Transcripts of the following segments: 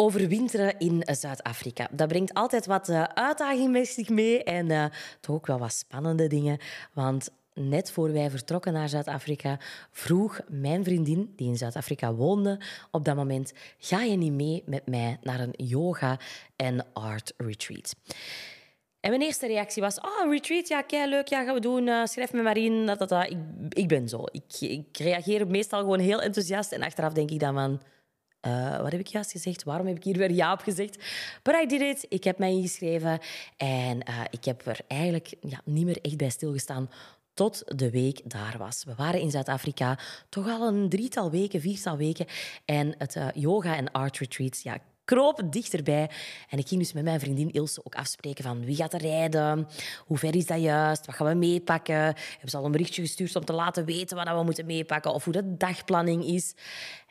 Overwinteren in Zuid-Afrika. Dat brengt altijd wat uh, uitdaging met zich mee en uh, toch ook wel wat spannende dingen. Want net voor wij vertrokken naar Zuid-Afrika, vroeg mijn vriendin, die in Zuid-Afrika woonde, op dat moment: Ga je niet mee met mij naar een yoga- en art retreat? En mijn eerste reactie was: Oh, retreat, ja, kei leuk, ja, gaan we doen. Uh, schrijf me maar in. Dat, dat, dat. Ik, ik ben zo. Ik, ik reageer meestal gewoon heel enthousiast. En achteraf denk ik dan van. Uh, wat heb ik juist gezegd? Waarom heb ik hier weer ja op gezegd? But I did it. Ik heb mij ingeschreven. En uh, ik heb er eigenlijk ja, niet meer echt bij stilgestaan tot de week daar was. We waren in Zuid-Afrika toch al een drietal weken, viertal weken. En het uh, yoga en art retreat ja, kroop dichterbij. En ik ging dus met mijn vriendin Ilse ook afspreken van wie gaat er rijden, hoe ver is dat juist, wat gaan we meepakken. Hebben ze al een berichtje gestuurd om te laten weten wat we moeten meepakken of hoe de dagplanning is.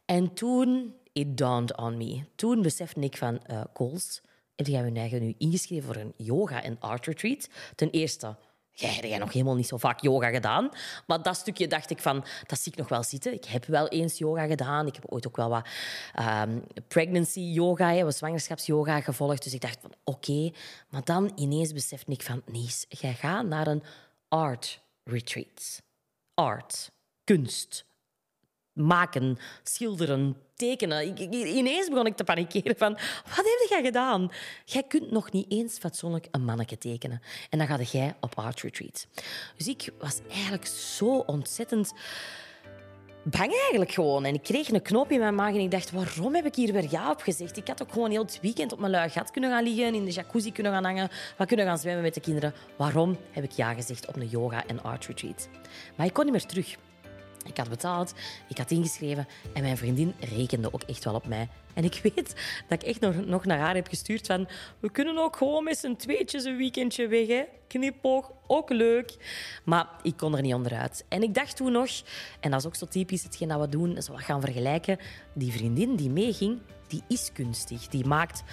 En toen, it dawned on me. Toen besefte ik van, uh, Kools, heb jij je eigen nu ingeschreven voor een yoga- en art retreat? Ten eerste, jij hebt nog helemaal niet zo vaak yoga gedaan. Maar dat stukje dacht ik van, dat zie ik nog wel zitten. Ik heb wel eens yoga gedaan. Ik heb ooit ook wel wat um, pregnancy yoga, wat zwangerschapsyoga gevolgd. Dus ik dacht van, oké. Maar dan ineens besefte ik van, nee, jij gaat naar een art retreat. Art, kunst, maken, schilderen, tekenen. ineens begon ik te panikeren van, wat heb jij gedaan? Jij kunt nog niet eens fatsoenlijk een manneke tekenen. En dan ga jij op art retreat. Dus ik was eigenlijk zo ontzettend bang eigenlijk gewoon. En ik kreeg een knoop in mijn maag en ik dacht, waarom heb ik hier weer ja op gezegd? Ik had ook gewoon heel het weekend op mijn lui gat kunnen gaan liggen, in de jacuzzi kunnen gaan hangen, wat kunnen gaan zwemmen met de kinderen. Waarom heb ik ja gezegd op een yoga- en art retreat? Maar ik kon niet meer terug. Ik had betaald, ik had ingeschreven en mijn vriendin rekende ook echt wel op mij. En ik weet dat ik echt nog, nog naar haar heb gestuurd van... We kunnen ook gewoon met z'n tweetjes een weekendje weg, hè. Knipoog, ook leuk. Maar ik kon er niet onderuit. En ik dacht toen nog, en dat is ook zo typisch hetgeen dat we doen, zo wat gaan vergelijken. Die vriendin die meeging, die is kunstig. Die maakt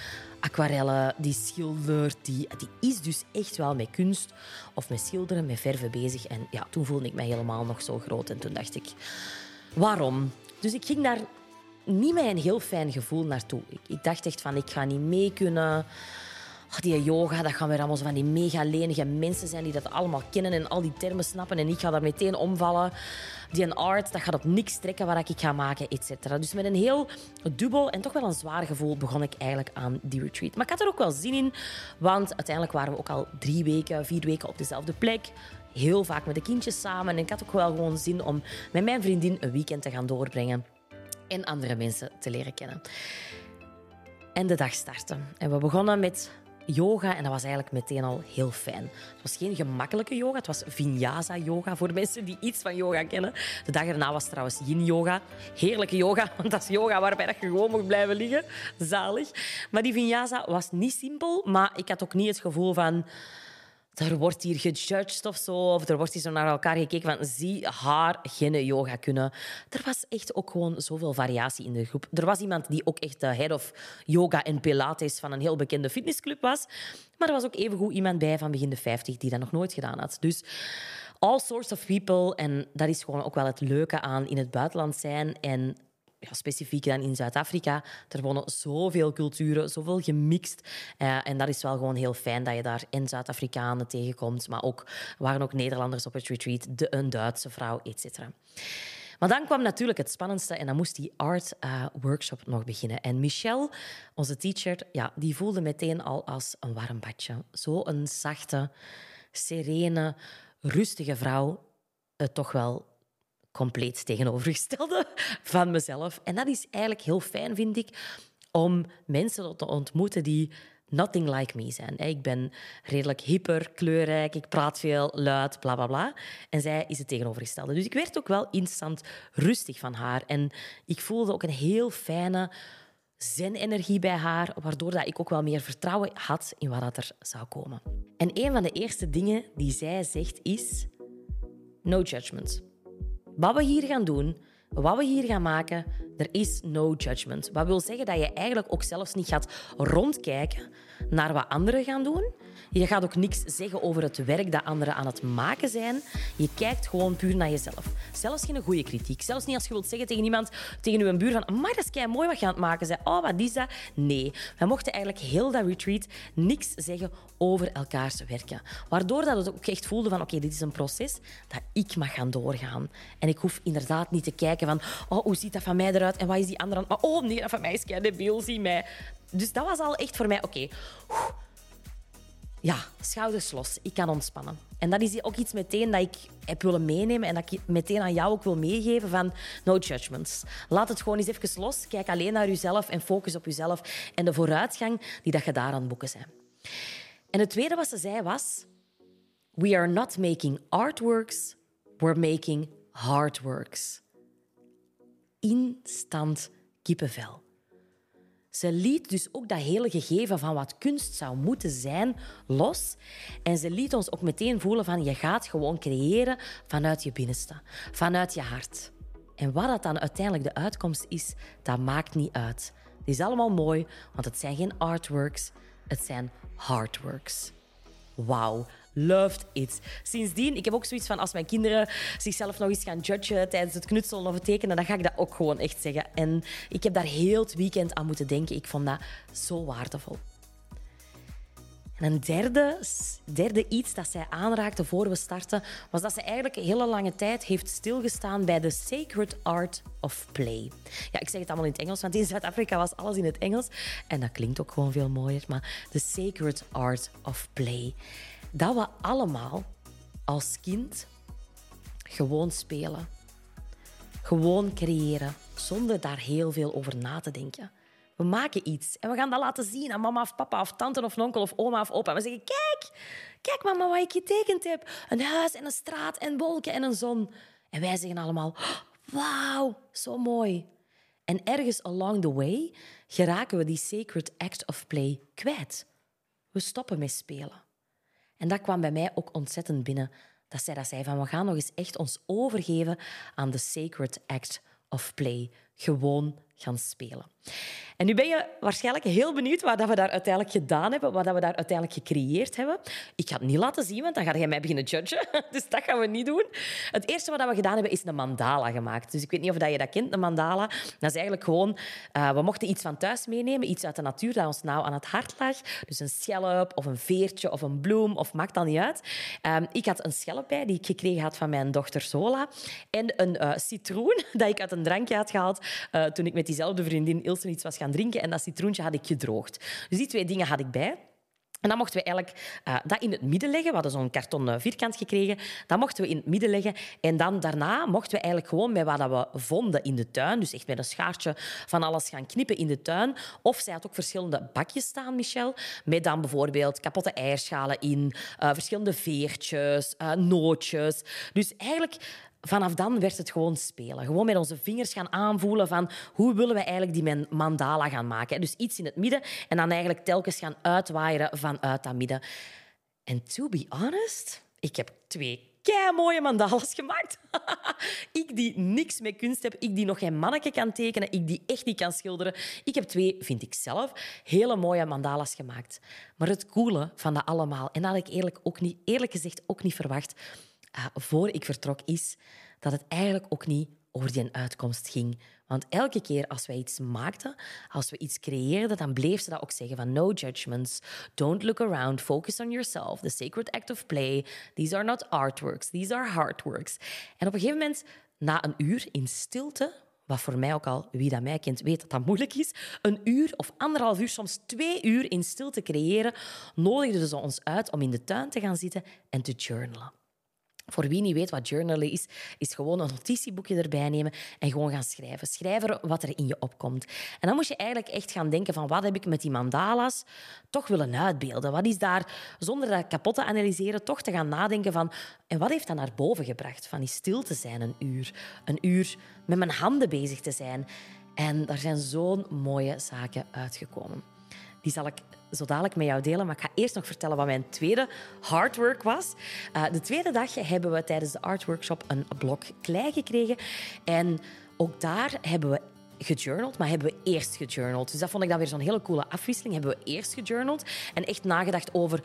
aquarellen, die schildert, die, die is dus echt wel met kunst of met schilderen, met verven bezig. En ja, toen voelde ik mij helemaal nog zo groot en toen dacht ik, waarom? Dus ik ging daar niet met een heel fijn gevoel naartoe. Ik, ik dacht echt van, ik ga niet mee kunnen die yoga, dat gaan weer allemaal zo van die mega lenige mensen zijn die dat allemaal kennen en al die termen snappen. En ik ga daar meteen omvallen. Die art, dat gaat op niks trekken waar ik ga maken, et cetera. Dus met een heel dubbel en toch wel een zwaar gevoel begon ik eigenlijk aan die retreat. Maar ik had er ook wel zin in, want uiteindelijk waren we ook al drie weken, vier weken op dezelfde plek heel vaak met de kindjes samen. En ik had ook wel gewoon zin om met mijn vriendin een weekend te gaan doorbrengen en andere mensen te leren kennen. En de dag startte. En we begonnen met yoga en dat was eigenlijk meteen al heel fijn. Het was geen gemakkelijke yoga, het was vinyasa yoga voor mensen die iets van yoga kennen. De dag erna was trouwens yin yoga. Heerlijke yoga, want dat is yoga waarbij je gewoon moet blijven liggen. Zalig. Maar die vinyasa was niet simpel, maar ik had ook niet het gevoel van er wordt hier gejudged of zo. Of er wordt hier zo naar elkaar gekeken van zie haar geen yoga kunnen. Er was echt ook gewoon zoveel variatie in de groep. Er was iemand die ook echt de head of yoga en pilates van een heel bekende fitnessclub was. Maar er was ook evengoed iemand bij van begin de 50 die dat nog nooit gedaan had. Dus all sorts of people. En dat is gewoon ook wel het leuke aan in het buitenland zijn en ja, specifiek dan in Zuid-Afrika, er wonen zoveel culturen, zoveel gemixt. Uh, en dat is wel gewoon heel fijn dat je daar en Zuid-Afrikanen tegenkomt, maar ook waren ook Nederlanders op het retreat, de, een Duitse vrouw, et cetera. Maar dan kwam natuurlijk het spannendste en dan moest die art uh, workshop nog beginnen. En Michelle, onze teacher, ja, die voelde meteen al als een warm badje. Zo een zachte, serene, rustige vrouw. Uh, toch wel compleet tegenovergestelde van mezelf. En dat is eigenlijk heel fijn, vind ik, om mensen te ontmoeten die nothing like me zijn. Ik ben redelijk hyper, kleurrijk, ik praat veel, luid, bla bla bla. En zij is het tegenovergestelde. Dus ik werd ook wel instant rustig van haar. En ik voelde ook een heel fijne zen-energie bij haar, waardoor dat ik ook wel meer vertrouwen had in wat er zou komen. En een van de eerste dingen die zij zegt is: no judgment. Wat we hier gaan doen, wat we hier gaan maken, er is no judgment. Wat wil zeggen dat je eigenlijk ook zelfs niet gaat rondkijken naar wat anderen gaan doen. Je gaat ook niks zeggen over het werk dat anderen aan het maken zijn. Je kijkt gewoon puur naar jezelf. Zelfs geen goede kritiek. Zelfs niet als je wilt zeggen tegen iemand, tegen uw buur van maar dat is kei mooi wat je aan het maken bent. Oh, wat is dat? Nee. Wij mochten eigenlijk heel dat retreat niks zeggen over elkaars werken. Waardoor dat het ook echt voelde van oké, dit is een proces dat ik mag gaan doorgaan. En ik hoef inderdaad niet te kijken van oh, hoe ziet dat van mij eruit en wat is die andere aan... Oh nee, dat van mij is kei debiel, zie mij. Dus dat was al echt voor mij oké ja, schouders los. Ik kan ontspannen. En dat is ook iets meteen dat ik heb willen meenemen en dat ik meteen aan jou ook wil meegeven van no judgments. Laat het gewoon eens even los. Kijk alleen naar jezelf en focus op jezelf en de vooruitgang die dat je daar aan het boeken zijn. En het tweede wat ze zei was... We are not making artworks, we're making hardworks. Instant kippenvel. Ze liet dus ook dat hele gegeven van wat kunst zou moeten zijn los. En ze liet ons ook meteen voelen van je gaat gewoon creëren vanuit je binnenste, vanuit je hart. En wat dat dan uiteindelijk de uitkomst is, dat maakt niet uit. Het is allemaal mooi, want het zijn geen artworks, het zijn hardworks. Wauw, loved it. Sindsdien, ik heb ook zoiets van als mijn kinderen zichzelf nog eens gaan judgen tijdens het knutselen of het tekenen, dan ga ik dat ook gewoon echt zeggen. En ik heb daar heel het weekend aan moeten denken. Ik vond dat zo waardevol. En een derde, derde iets dat zij aanraakte voor we starten, was dat ze eigenlijk een hele lange tijd heeft stilgestaan bij de sacred art of play. Ja, ik zeg het allemaal in het Engels, want in Zuid-Afrika was alles in het Engels. En dat klinkt ook gewoon veel mooier, maar de sacred art of play dat we allemaal als kind gewoon spelen. Gewoon creëren, zonder daar heel veel over na te denken. We maken iets en we gaan dat laten zien aan mama of papa of tante of onkel of oma of opa. En we zeggen, kijk, kijk mama wat ik getekend heb. Een huis en een straat en wolken en een zon. En wij zeggen allemaal, wauw, zo mooi. En ergens along the way geraken we die sacred act of play kwijt. We stoppen met spelen. En dat kwam bij mij ook ontzettend binnen. Dat zij dat zei van we gaan nog eens echt ons overgeven aan de sacred act of play. Gewoon gaan spelen. En nu ben je waarschijnlijk heel benieuwd wat we daar uiteindelijk gedaan hebben, wat we daar uiteindelijk gecreëerd hebben. Ik ga het niet laten zien, want dan ga jij mij beginnen judgen. Dus dat gaan we niet doen. Het eerste wat we gedaan hebben, is een mandala gemaakt. Dus ik weet niet of je dat kent, een mandala. Dat is eigenlijk gewoon... Uh, we mochten iets van thuis meenemen, iets uit de natuur dat ons nou aan het hart lag. Dus een schelp of een veertje of een bloem, of maakt dan niet uit. Um, ik had een schelp bij, die ik gekregen had van mijn dochter Zola. En een uh, citroen dat ik uit een drankje had gehaald uh, toen ik met diezelfde vriendin Ilse iets was gaan drinken. En dat citroentje had ik gedroogd. Dus die twee dingen had ik bij. En dan mochten we eigenlijk uh, dat in het midden leggen. We hadden zo'n karton uh, vierkant gekregen. Dat mochten we in het midden leggen. En dan daarna mochten we eigenlijk gewoon met wat we vonden in de tuin, dus echt met een schaartje van alles gaan knippen in de tuin. Of zij had ook verschillende bakjes staan, Michel, met dan bijvoorbeeld kapotte eierschalen in, verschillende veertjes, nootjes. Dus eigenlijk vanaf dan werd het gewoon spelen. Gewoon met onze vingers gaan aanvoelen van hoe willen we eigenlijk die mandala gaan maken. Dus iets in het midden en dan eigenlijk telkens gaan uitwaaieren vanuit dat midden. En to be honest, ik heb twee kei mooie mandalas gemaakt. ik die niks met kunst heb, ik die nog geen manneke kan tekenen, ik die echt niet kan schilderen. Ik heb twee, vind ik zelf, hele mooie mandalas gemaakt. Maar het coole van dat allemaal, en dat had ik eerlijk, ook niet, eerlijk gezegd ook niet verwacht, voor ik vertrok, is dat het eigenlijk ook niet over die uitkomst ging. Want elke keer als wij iets maakten, als we iets creëerden, dan bleef ze dat ook zeggen van no judgments, don't look around, focus on yourself, the sacred act of play, these are not artworks, these are hardworks. En op een gegeven moment, na een uur in stilte, wat voor mij ook al, wie dat mij kent, weet dat dat moeilijk is, een uur of anderhalf uur, soms twee uur in stilte creëren, nodigden ze ons uit om in de tuin te gaan zitten en te journalen. Voor wie niet weet wat journalen is, is gewoon een notitieboekje erbij nemen en gewoon gaan schrijven. Schrijven wat er in je opkomt. En dan moet je eigenlijk echt gaan denken van wat heb ik met die mandala's toch willen uitbeelden? Wat is daar, zonder dat kapot te analyseren, toch te gaan nadenken van en wat heeft dat naar boven gebracht? Van die stil te zijn een uur. Een uur met mijn handen bezig te zijn. En daar zijn zo'n mooie zaken uitgekomen. Die zal ik zo dadelijk met jou delen. Maar ik ga eerst nog vertellen wat mijn tweede hardwork was. Uh, de tweede dag hebben we tijdens de art workshop een blok klei gekregen. En ook daar hebben we gejournald, maar hebben we eerst gejournald. Dus dat vond ik dan weer zo'n hele coole afwisseling. Hebben we eerst gejournald en echt nagedacht over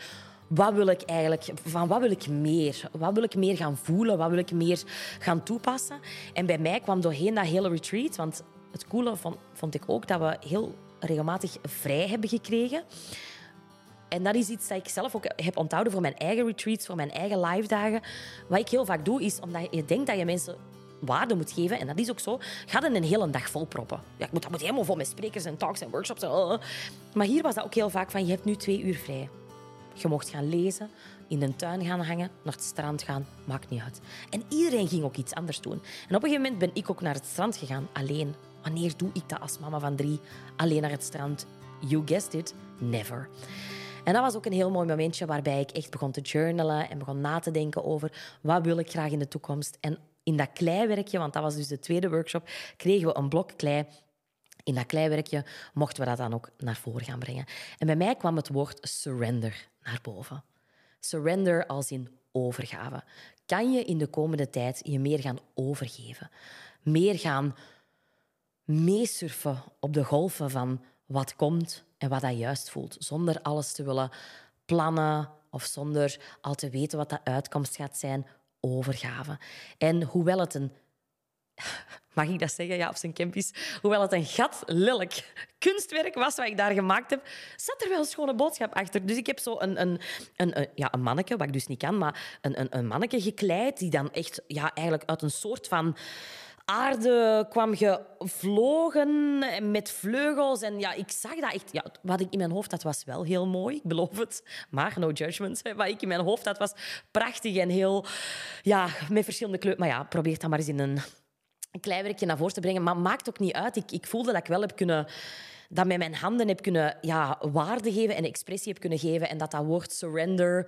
wat wil ik eigenlijk, van wat wil ik meer? Wat wil ik meer gaan voelen? Wat wil ik meer gaan toepassen? En bij mij kwam doorheen dat hele retreat, want het coole vond, vond ik ook dat we heel regelmatig vrij hebben gekregen. En dat is iets dat ik zelf ook heb onthouden voor mijn eigen retreats, voor mijn eigen live dagen. Wat ik heel vaak doe, is omdat je denkt dat je mensen waarde moet geven, en dat is ook zo, ga er een hele dag vol proppen. Ja, ik moet, dat moet helemaal vol met sprekers en talks en workshops. En, uh. Maar hier was dat ook heel vaak van, je hebt nu twee uur vrij. Je mocht gaan lezen, in de tuin gaan hangen, naar het strand gaan, maakt niet uit. En iedereen ging ook iets anders doen. En op een gegeven moment ben ik ook naar het strand gegaan, alleen. Wanneer doe ik dat als mama van drie? Alleen naar het strand? You guessed it, never. En dat was ook een heel mooi momentje waarbij ik echt begon te journalen en begon na te denken over wat wil ik graag in de toekomst. En in dat kleiwerkje, want dat was dus de tweede workshop, kregen we een blok klei in dat kleiwerkje mochten we dat dan ook naar voren gaan brengen. En bij mij kwam het woord surrender naar boven. Surrender als in overgave. Kan je in de komende tijd je meer gaan overgeven? Meer gaan meesurfen op de golven van wat komt en wat dat juist voelt, zonder alles te willen plannen of zonder al te weten wat de uitkomst gaat zijn, overgave. En hoewel het een mag ik dat zeggen, ja, op zijn campus. Hoewel het een gat lelijk kunstwerk was wat ik daar gemaakt heb, zat er wel een schone boodschap achter. Dus ik heb zo een, een, een, ja, een manneke, wat ik dus niet kan, maar een, een, een manneke gekleid die dan echt ja, eigenlijk uit een soort van aarde kwam gevlogen met vleugels. En ja, ik zag dat echt... Ja, wat ik in mijn hoofd had, was wel heel mooi. Ik beloof het. Maar no judgment. Wat ik in mijn hoofd had, was prachtig en heel... Ja, met verschillende kleuren. Maar ja, probeer dat maar eens in een, een klein werkje naar voren te brengen. Maar maakt ook niet uit. Ik, ik voelde dat ik wel heb kunnen dat met mijn handen heb kunnen ja, waarde geven en expressie heb kunnen geven. En dat dat woord surrender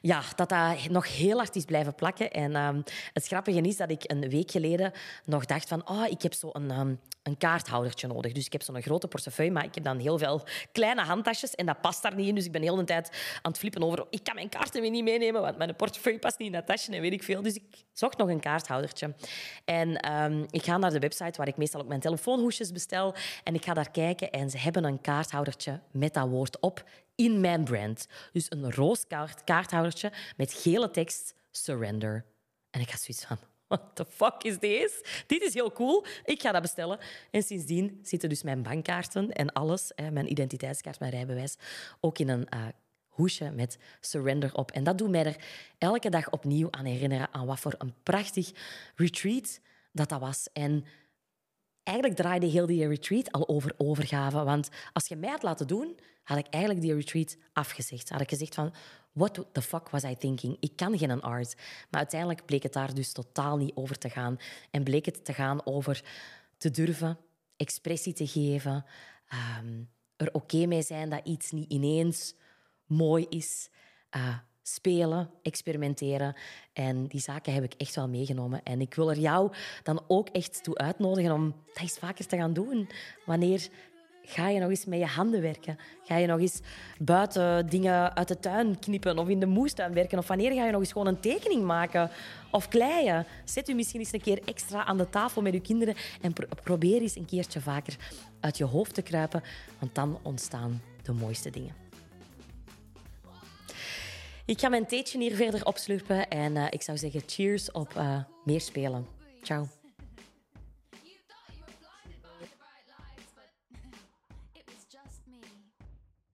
ja, dat dat nog heel hard is blijven plakken. En um, het grappige is dat ik een week geleden nog dacht van oh, ik heb zo'n een, um, een kaarthoudertje nodig. Dus ik heb zo'n grote portefeuille, maar ik heb dan heel veel kleine handtasjes en dat past daar niet in. Dus ik ben heel de tijd aan het flippen over ik kan mijn kaarten weer niet meenemen, want mijn portefeuille past niet in dat tasje en weet ik veel. Dus ik zocht nog een kaarthoudertje. En um, ik ga naar de website waar ik meestal ook mijn telefoonhoesjes bestel en ik ga daar kijken en ze hebben een kaarthoudertje met dat woord op in mijn brand. Dus een roos kaart, kaarthoudertje met gele tekst surrender. En ik had zoiets van, what the fuck is this? Dit is heel cool. Ik ga dat bestellen. En sindsdien zitten dus mijn bankkaarten en alles, mijn identiteitskaart, mijn rijbewijs, ook in een uh, hoesje met surrender op. En dat doet mij er elke dag opnieuw aan herinneren aan wat voor een prachtig retreat dat dat was. En eigenlijk draaide heel die retreat al over overgave. Want als je mij had laten doen, had ik eigenlijk die retreat afgezegd. Had ik gezegd van, what the fuck was I thinking? Ik kan geen art. Maar uiteindelijk bleek het daar dus totaal niet over te gaan. En bleek het te gaan over te durven, expressie te geven, um, er oké mee zijn dat iets niet ineens mooi is. Uh, spelen, experimenteren. En die zaken heb ik echt wel meegenomen. En ik wil er jou dan ook echt toe uitnodigen om dat eens vaker te gaan doen. Wanneer ga je nog eens met je handen werken? Ga je nog eens buiten dingen uit de tuin knippen of in de moestuin werken? Of wanneer ga je nog eens gewoon een tekening maken of kleien? Zet u misschien eens een keer extra aan de tafel met uw kinderen en probeer eens een keertje vaker uit je hoofd te kruipen, want dan ontstaan de mooiste dingen. Ik ga mijn theetje hier verder opslurpen en uh, ik zou zeggen cheers op uh, meer spelen. Ciao.